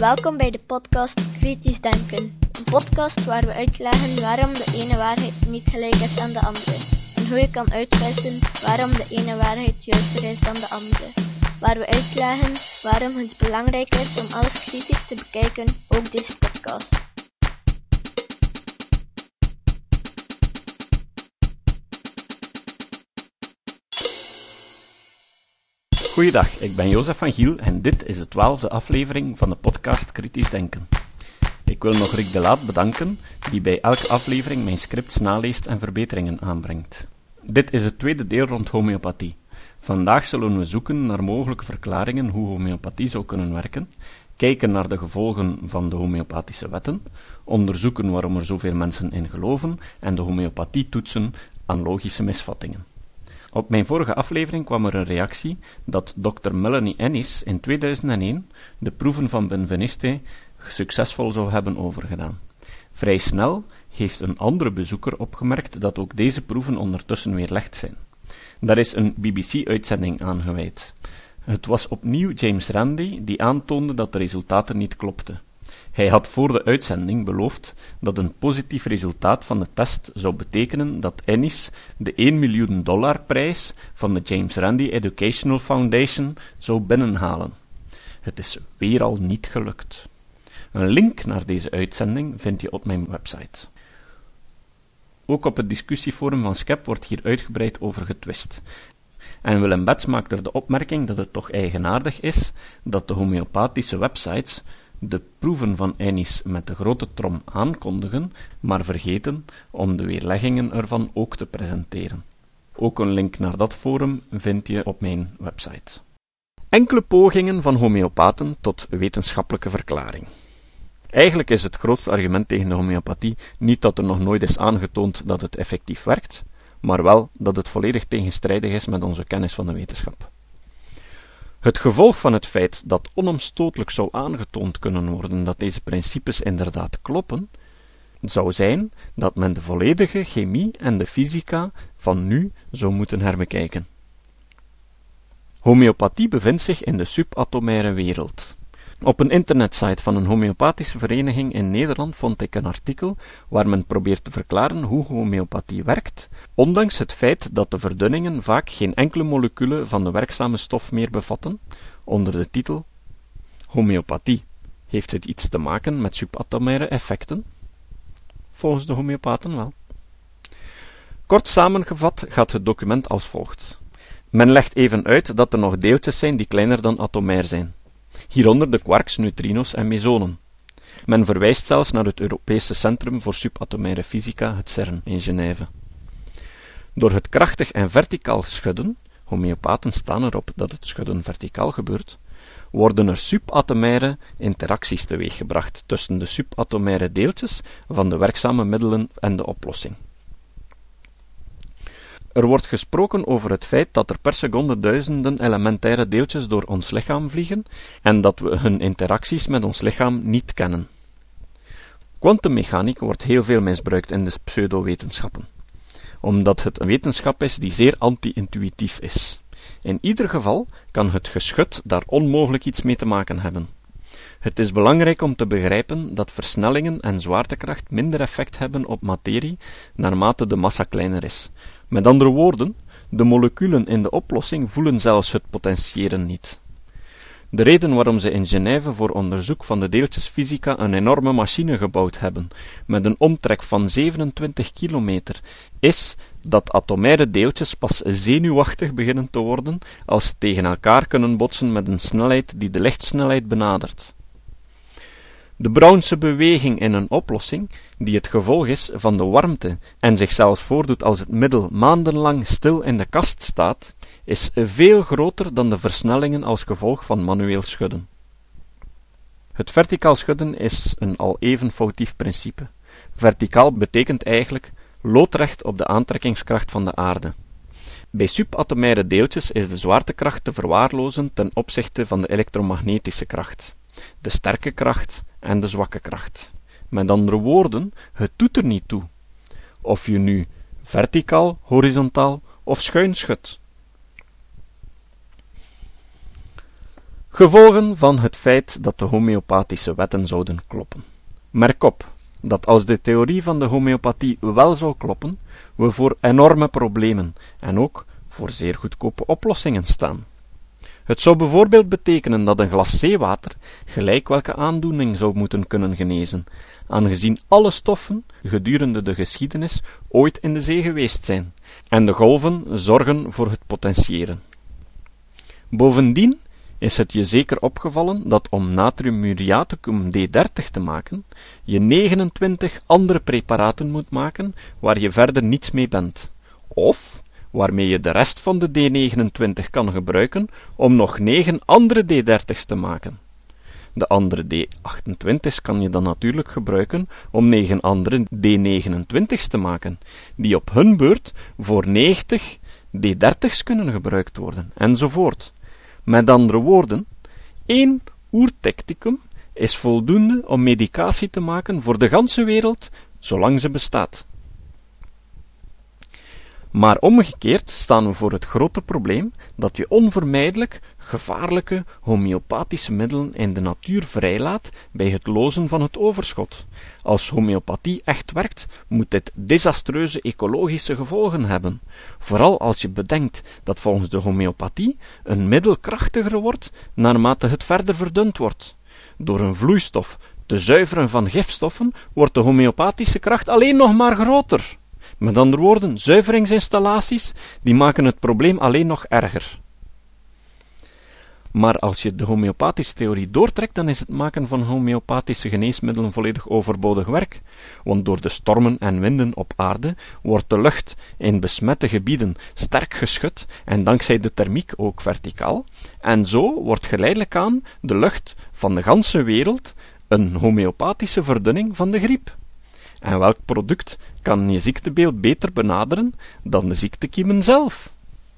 Welkom bij de podcast Kritisch Denken. Een podcast waar we uitleggen waarom de ene waarheid niet gelijk is aan de andere. En hoe je kan uitwissen waarom de ene waarheid juister is dan de andere. Waar we uitleggen waarom het belangrijk is om alles kritisch te bekijken, ook deze podcast. Goeiedag, ik ben Jozef van Giel en dit is de twaalfde aflevering van de podcast Kritisch Denken. Ik wil nog Rick de Laat bedanken, die bij elke aflevering mijn scripts naleest en verbeteringen aanbrengt. Dit is het tweede deel rond homeopathie. Vandaag zullen we zoeken naar mogelijke verklaringen hoe homeopathie zou kunnen werken, kijken naar de gevolgen van de homeopathische wetten, onderzoeken waarom er zoveel mensen in geloven en de homeopathie toetsen aan logische misvattingen. Op mijn vorige aflevering kwam er een reactie dat Dr. Melanie Ennis in 2001 de proeven van Benveniste succesvol zou hebben overgedaan. Vrij snel heeft een andere bezoeker opgemerkt dat ook deze proeven ondertussen weerlegd zijn. Daar is een BBC-uitzending aan gewijd. Het was opnieuw James Randi die aantoonde dat de resultaten niet klopten. Hij had voor de uitzending beloofd dat een positief resultaat van de test zou betekenen dat Ennis de 1 miljoen dollar prijs van de James Randi Educational Foundation zou binnenhalen. Het is weer al niet gelukt. Een link naar deze uitzending vind je op mijn website. Ook op het discussieforum van SCEP wordt hier uitgebreid over getwist. En Willem Bets maakt er de opmerking dat het toch eigenaardig is dat de homeopathische websites de proeven van Ennis met de grote trom aankondigen, maar vergeten om de weerleggingen ervan ook te presenteren. Ook een link naar dat forum vind je op mijn website. Enkele pogingen van homeopaten tot wetenschappelijke verklaring. Eigenlijk is het grootste argument tegen de homeopathie niet dat er nog nooit is aangetoond dat het effectief werkt, maar wel dat het volledig tegenstrijdig is met onze kennis van de wetenschap. Het gevolg van het feit dat onomstotelijk zou aangetoond kunnen worden dat deze principes inderdaad kloppen, zou zijn dat men de volledige chemie en de fysica van nu zou moeten herbekijken. Homeopathie bevindt zich in de subatomaire wereld. Op een internetsite van een homeopathische vereniging in Nederland vond ik een artikel waar men probeert te verklaren hoe homeopathie werkt, ondanks het feit dat de verdunningen vaak geen enkele molecule van de werkzame stof meer bevatten, onder de titel Homeopathie. Heeft het iets te maken met subatomaire effecten? Volgens de homeopaten wel. Kort samengevat gaat het document als volgt. Men legt even uit dat er nog deeltjes zijn die kleiner dan atomair zijn hieronder de quarks, neutrino's en mesonen. Men verwijst zelfs naar het Europese Centrum voor Subatomaire Fysica, het CERN, in Genève. Door het krachtig en verticaal schudden, homeopaten staan erop dat het schudden verticaal gebeurt, worden er subatomaire interacties teweeggebracht tussen de subatomaire deeltjes van de werkzame middelen en de oplossing. Er wordt gesproken over het feit dat er per seconde duizenden elementaire deeltjes door ons lichaam vliegen en dat we hun interacties met ons lichaam niet kennen. Kwantummechaniek wordt heel veel misbruikt in de pseudowetenschappen, omdat het een wetenschap is die zeer anti-intuïtief is. In ieder geval kan het geschut daar onmogelijk iets mee te maken hebben. Het is belangrijk om te begrijpen dat versnellingen en zwaartekracht minder effect hebben op materie naarmate de massa kleiner is, met andere woorden, de moleculen in de oplossing voelen zelfs het potentiëren niet. De reden waarom ze in Genève voor onderzoek van de deeltjesfysica een enorme machine gebouwd hebben, met een omtrek van 27 kilometer, is dat atomaire deeltjes pas zenuwachtig beginnen te worden als ze tegen elkaar kunnen botsen met een snelheid die de lichtsnelheid benadert. De Brownse beweging in een oplossing, die het gevolg is van de warmte en zichzelf voordoet als het middel maandenlang stil in de kast staat, is veel groter dan de versnellingen als gevolg van manueel schudden. Het verticaal schudden is een al even foutief principe. Verticaal betekent eigenlijk loodrecht op de aantrekkingskracht van de aarde. Bij subatomaire deeltjes is de zwaartekracht te verwaarlozen ten opzichte van de elektromagnetische kracht. De sterke kracht en de zwakke kracht. Met andere woorden, het doet er niet toe of je nu verticaal, horizontaal of schuin schudt. Gevolgen van het feit dat de homeopathische wetten zouden kloppen. Merk op dat als de theorie van de homeopathie wel zou kloppen, we voor enorme problemen en ook voor zeer goedkope oplossingen staan. Het zou bijvoorbeeld betekenen dat een glas zeewater gelijk welke aandoening zou moeten kunnen genezen, aangezien alle stoffen gedurende de geschiedenis ooit in de zee geweest zijn, en de golven zorgen voor het potentiëren. Bovendien is het je zeker opgevallen dat om natriummuriaticum D30 te maken, je 29 andere preparaten moet maken waar je verder niets mee bent, of waarmee je de rest van de D29 kan gebruiken om nog 9 andere D30's te maken. De andere D28's kan je dan natuurlijk gebruiken om 9 andere D29's te maken, die op hun beurt voor 90 D30's kunnen gebruikt worden, enzovoort. Met andere woorden, één oertecticum is voldoende om medicatie te maken voor de ganse wereld, zolang ze bestaat. Maar omgekeerd staan we voor het grote probleem dat je onvermijdelijk gevaarlijke homeopathische middelen in de natuur vrijlaat bij het lozen van het overschot. Als homeopathie echt werkt, moet dit desastreuze ecologische gevolgen hebben, vooral als je bedenkt dat volgens de homeopathie een middel krachtiger wordt naarmate het verder verdund wordt. Door een vloeistof te zuiveren van gifstoffen wordt de homeopathische kracht alleen nog maar groter. Met andere woorden, zuiveringsinstallaties die maken het probleem alleen nog erger. Maar als je de homeopathische theorie doortrekt, dan is het maken van homeopathische geneesmiddelen volledig overbodig werk. Want door de stormen en winden op aarde wordt de lucht in besmette gebieden sterk geschud en dankzij de thermiek ook verticaal. En zo wordt geleidelijk aan de lucht van de ganse wereld een homeopathische verdunning van de griep. En welk product kan je ziektebeeld beter benaderen dan de ziektekiemen zelf?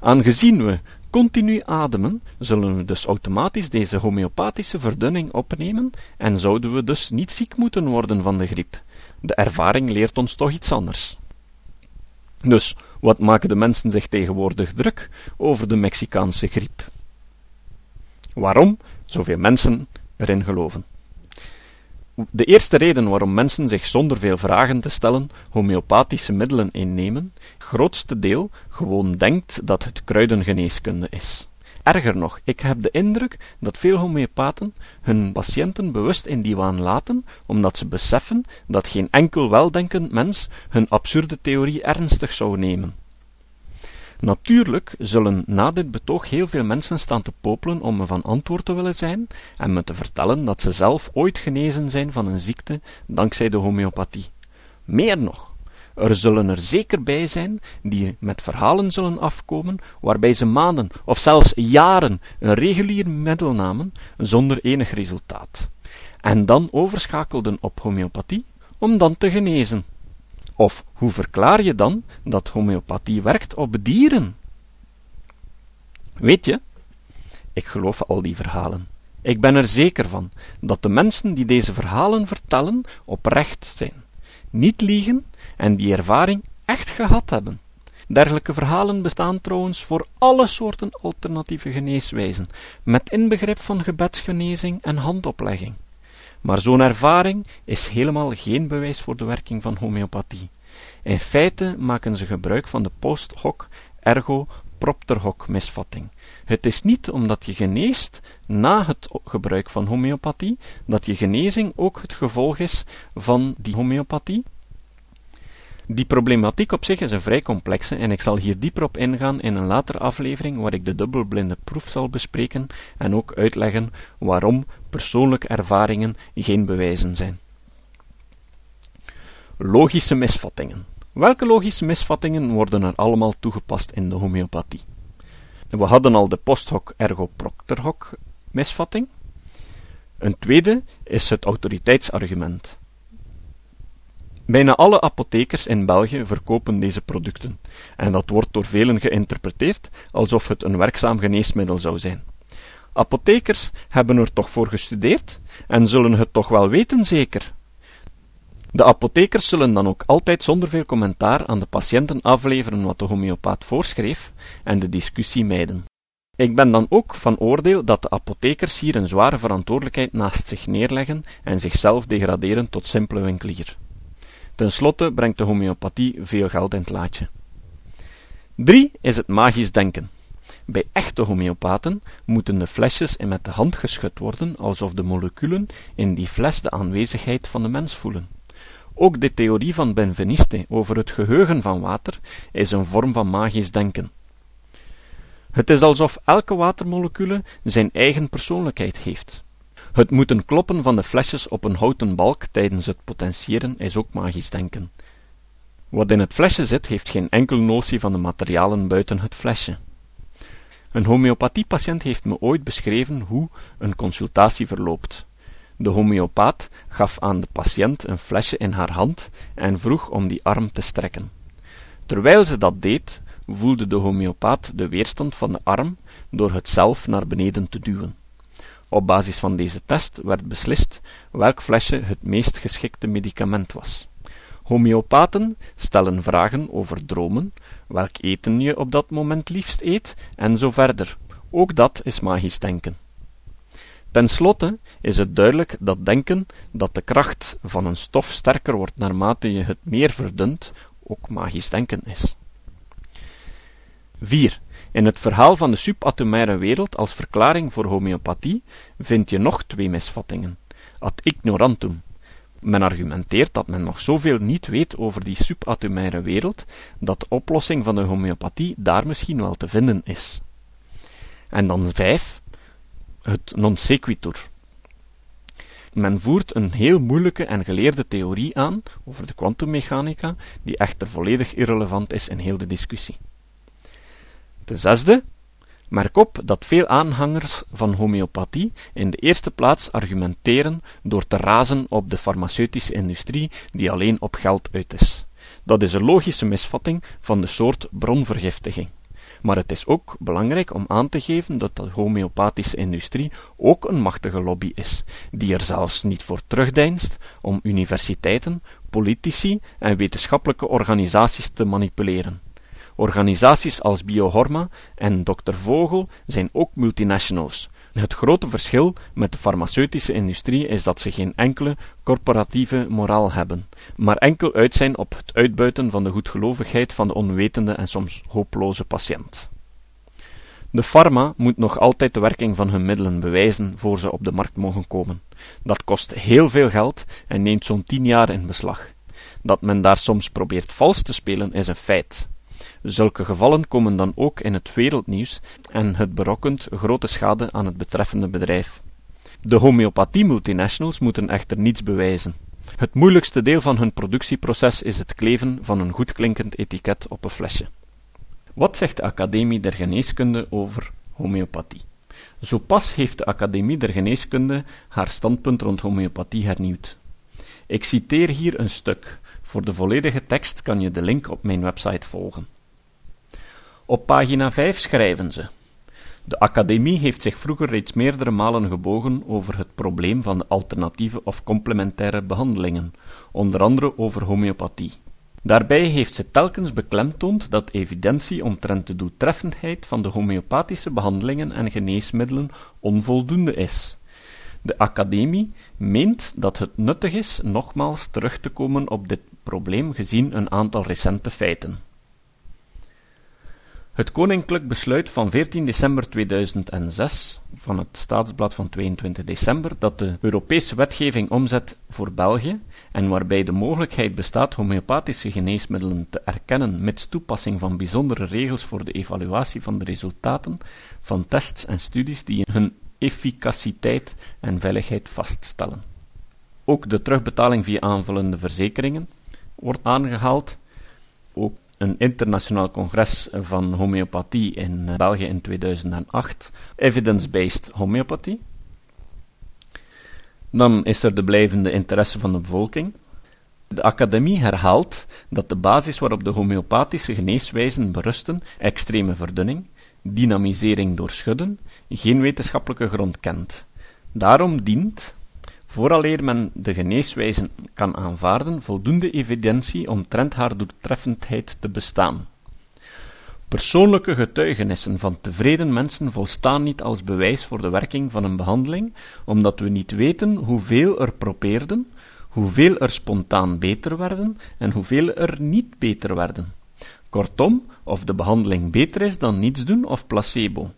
Aangezien we continu ademen, zullen we dus automatisch deze homeopathische verdunning opnemen en zouden we dus niet ziek moeten worden van de griep. De ervaring leert ons toch iets anders. Dus, wat maken de mensen zich tegenwoordig druk over de Mexicaanse griep? Waarom zoveel mensen erin geloven? De eerste reden waarom mensen zich zonder veel vragen te stellen homeopathische middelen innemen, grootste deel gewoon denkt dat het kruidengeneeskunde is. Erger nog, ik heb de indruk dat veel homeopaten hun patiënten bewust in die waan laten, omdat ze beseffen dat geen enkel weldenkend mens hun absurde theorie ernstig zou nemen. Natuurlijk zullen na dit betoog heel veel mensen staan te popelen om me van antwoord te willen zijn en me te vertellen dat ze zelf ooit genezen zijn van een ziekte dankzij de homeopathie. Meer nog, er zullen er zeker bij zijn die met verhalen zullen afkomen waarbij ze maanden of zelfs jaren een regulier middel namen zonder enig resultaat, en dan overschakelden op homeopathie om dan te genezen. Of hoe verklaar je dan dat homeopathie werkt op dieren? Weet je, ik geloof al die verhalen. Ik ben er zeker van dat de mensen die deze verhalen vertellen oprecht zijn, niet liegen en die ervaring echt gehad hebben. Dergelijke verhalen bestaan trouwens voor alle soorten alternatieve geneeswijzen, met inbegrip van gebedsgenezing en handoplegging. Maar zo'n ervaring is helemaal geen bewijs voor de werking van homeopathie. In feite maken ze gebruik van de post hoc ergo propter hoc misvatting. Het is niet omdat je geneest na het gebruik van homeopathie, dat je genezing ook het gevolg is van die homeopathie. Die problematiek op zich is een vrij complexe en ik zal hier dieper op ingaan in een latere aflevering waar ik de dubbelblinde proef zal bespreken en ook uitleggen waarom persoonlijke ervaringen geen bewijzen zijn. Logische misvattingen. Welke logische misvattingen worden er allemaal toegepast in de homeopathie? We hadden al de post hoc ergo proctor hoc misvatting. Een tweede is het autoriteitsargument. Bijna alle apothekers in België verkopen deze producten, en dat wordt door velen geïnterpreteerd alsof het een werkzaam geneesmiddel zou zijn. Apothekers hebben er toch voor gestudeerd en zullen het toch wel weten, zeker. De apothekers zullen dan ook altijd zonder veel commentaar aan de patiënten afleveren wat de homeopaat voorschreef en de discussie mijden. Ik ben dan ook van oordeel dat de apothekers hier een zware verantwoordelijkheid naast zich neerleggen en zichzelf degraderen tot simpele winkelier. Ten slotte brengt de homeopathie veel geld in het laadje. 3 is het magisch denken. Bij echte homeopaten moeten de flesjes met de hand geschud worden, alsof de moleculen in die fles de aanwezigheid van de mens voelen. Ook de theorie van Benveniste over het geheugen van water is een vorm van magisch denken. Het is alsof elke watermolecule zijn eigen persoonlijkheid heeft. Het moeten kloppen van de flesjes op een houten balk tijdens het potentiëren is ook magisch denken. Wat in het flesje zit, heeft geen enkele notie van de materialen buiten het flesje. Een homeopathiepatiënt heeft me ooit beschreven hoe een consultatie verloopt. De homeopaat gaf aan de patiënt een flesje in haar hand en vroeg om die arm te strekken. Terwijl ze dat deed, voelde de homeopaat de weerstand van de arm door het zelf naar beneden te duwen. Op basis van deze test werd beslist welk flesje het meest geschikte medicament was. Homeopaten stellen vragen over dromen, welk eten je op dat moment liefst eet, en zo verder. Ook dat is magisch denken. Ten slotte is het duidelijk dat denken dat de kracht van een stof sterker wordt naarmate je het meer verdunt, ook magisch denken is. 4. In het verhaal van de subatomaire wereld als verklaring voor homeopathie vind je nog twee misvattingen. Ad ignorantum. Men argumenteert dat men nog zoveel niet weet over die subatomaire wereld, dat de oplossing van de homeopathie daar misschien wel te vinden is. En dan 5. Het non sequitur. Men voert een heel moeilijke en geleerde theorie aan over de kwantummechanica, die echter volledig irrelevant is in heel de discussie. Ten zesde, merk op dat veel aanhangers van homeopathie in de eerste plaats argumenteren door te razen op de farmaceutische industrie die alleen op geld uit is. Dat is een logische misvatting van de soort bronvergiftiging. Maar het is ook belangrijk om aan te geven dat de homeopathische industrie ook een machtige lobby is, die er zelfs niet voor terugdeinst om universiteiten, politici en wetenschappelijke organisaties te manipuleren. Organisaties als Biohorma en Dr. Vogel zijn ook multinationals. Het grote verschil met de farmaceutische industrie is dat ze geen enkele corporatieve moraal hebben, maar enkel uit zijn op het uitbuiten van de goedgelovigheid van de onwetende en soms hopeloze patiënt. De pharma moet nog altijd de werking van hun middelen bewijzen voor ze op de markt mogen komen. Dat kost heel veel geld en neemt zo'n tien jaar in beslag. Dat men daar soms probeert vals te spelen is een feit. Zulke gevallen komen dan ook in het wereldnieuws en het berokkent grote schade aan het betreffende bedrijf. De homeopathie-multinationals moeten echter niets bewijzen. Het moeilijkste deel van hun productieproces is het kleven van een goedklinkend etiket op een flesje. Wat zegt de Academie der Geneeskunde over homeopathie? Zo pas heeft de Academie der Geneeskunde haar standpunt rond homeopathie hernieuwd. Ik citeer hier een stuk. Voor de volledige tekst kan je de link op mijn website volgen. Op pagina 5 schrijven ze: De Academie heeft zich vroeger reeds meerdere malen gebogen over het probleem van de alternatieve of complementaire behandelingen, onder andere over homeopathie. Daarbij heeft ze telkens beklemtoond dat evidentie omtrent de doeltreffendheid van de homeopathische behandelingen en geneesmiddelen onvoldoende is. De Academie meent dat het nuttig is nogmaals terug te komen op dit probleem gezien een aantal recente feiten. Het Koninklijk Besluit van 14 december 2006 van het Staatsblad van 22 december dat de Europese wetgeving omzet voor België en waarbij de mogelijkheid bestaat homeopathische geneesmiddelen te erkennen met toepassing van bijzondere regels voor de evaluatie van de resultaten van tests en studies die hun efficaciteit en veiligheid vaststellen. Ook de terugbetaling via aanvullende verzekeringen wordt aangehaald. Ook een internationaal congres van homeopathie in eh, België in 2008, Evidence-Based Homeopathie. Dan is er de blijvende interesse van de bevolking. De academie herhaalt dat de basis waarop de homeopathische geneeswijzen berusten, extreme verdunning, dynamisering door schudden, geen wetenschappelijke grond kent. Daarom dient, vooraleer men de geneeswijzen kan aanvaarden, voldoende evidentie omtrent haar doeltreffendheid te bestaan. Persoonlijke getuigenissen van tevreden mensen volstaan niet als bewijs voor de werking van een behandeling, omdat we niet weten hoeveel er probeerden, hoeveel er spontaan beter werden en hoeveel er niet beter werden. Kortom, of de behandeling beter is dan niets doen of placebo.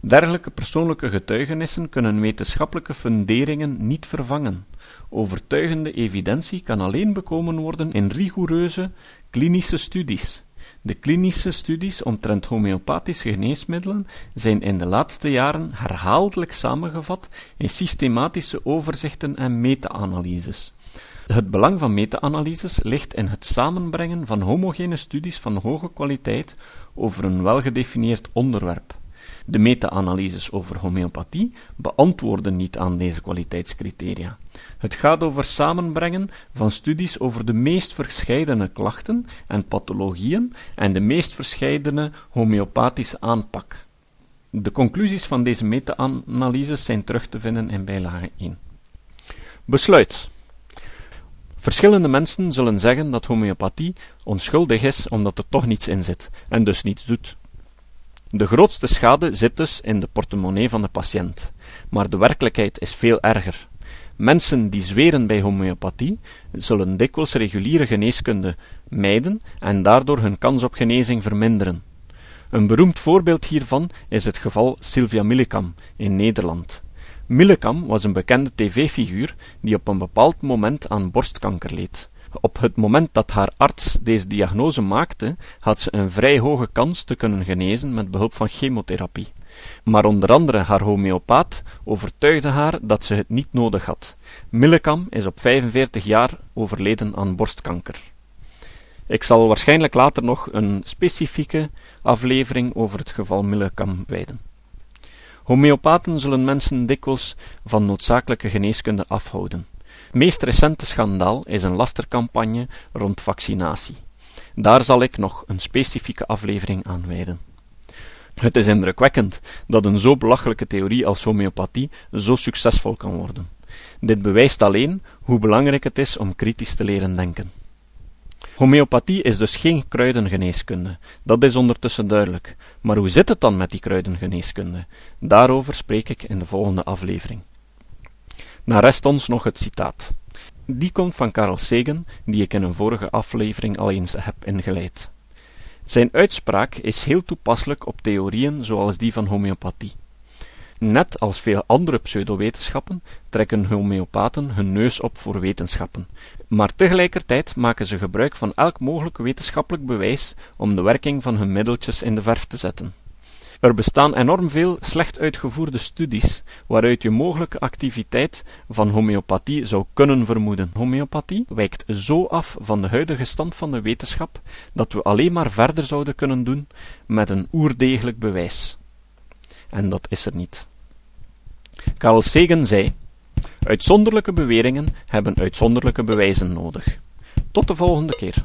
Dergelijke persoonlijke getuigenissen kunnen wetenschappelijke funderingen niet vervangen. Overtuigende evidentie kan alleen bekomen worden in rigoureuze klinische studies. De klinische studies omtrent homeopathische geneesmiddelen zijn in de laatste jaren herhaaldelijk samengevat in systematische overzichten en meta-analyses. Het belang van meta-analyses ligt in het samenbrengen van homogene studies van hoge kwaliteit over een welgedefinieerd onderwerp. De meta-analyses over homeopathie beantwoorden niet aan deze kwaliteitscriteria. Het gaat over samenbrengen van studies over de meest verscheidene klachten en pathologieën en de meest verscheidene homeopathische aanpak. De conclusies van deze meta-analyses zijn terug te vinden in bijlage 1. Besluit. Verschillende mensen zullen zeggen dat homeopathie onschuldig is omdat er toch niets in zit en dus niets doet. De grootste schade zit dus in de portemonnee van de patiënt, maar de werkelijkheid is veel erger. Mensen die zweren bij homeopathie zullen dikwijls reguliere geneeskunde mijden en daardoor hun kans op genezing verminderen. Een beroemd voorbeeld hiervan is het geval Sylvia Millekam in Nederland. Millekam was een bekende tv-figuur die op een bepaald moment aan borstkanker leed. Op het moment dat haar arts deze diagnose maakte, had ze een vrij hoge kans te kunnen genezen met behulp van chemotherapie. Maar onder andere haar homeopaat overtuigde haar dat ze het niet nodig had. Millekam is op 45 jaar overleden aan borstkanker. Ik zal waarschijnlijk later nog een specifieke aflevering over het geval Millekam wijden. Homeopaten zullen mensen dikwijls van noodzakelijke geneeskunde afhouden. Meest recente schandaal is een lastercampagne rond vaccinatie. Daar zal ik nog een specifieke aflevering aan wijden. Het is indrukwekkend dat een zo belachelijke theorie als homeopathie zo succesvol kan worden. Dit bewijst alleen hoe belangrijk het is om kritisch te leren denken. Homeopathie is dus geen kruidengeneeskunde, dat is ondertussen duidelijk. Maar hoe zit het dan met die kruidengeneeskunde? Daarover spreek ik in de volgende aflevering. Na rest ons nog het citaat. Die komt van Carl Sagan, die ik in een vorige aflevering al eens heb ingeleid. Zijn uitspraak is heel toepasselijk op theorieën zoals die van homeopathie. Net als veel andere pseudowetenschappen trekken homeopaten hun neus op voor wetenschappen, maar tegelijkertijd maken ze gebruik van elk mogelijk wetenschappelijk bewijs om de werking van hun middeltjes in de verf te zetten. Er bestaan enorm veel slecht uitgevoerde studies waaruit je mogelijke activiteit van homeopathie zou kunnen vermoeden. Homeopathie wijkt zo af van de huidige stand van de wetenschap dat we alleen maar verder zouden kunnen doen met een oerdegelijk bewijs. En dat is er niet. Carl Sagan zei: Uitzonderlijke beweringen hebben uitzonderlijke bewijzen nodig. Tot de volgende keer.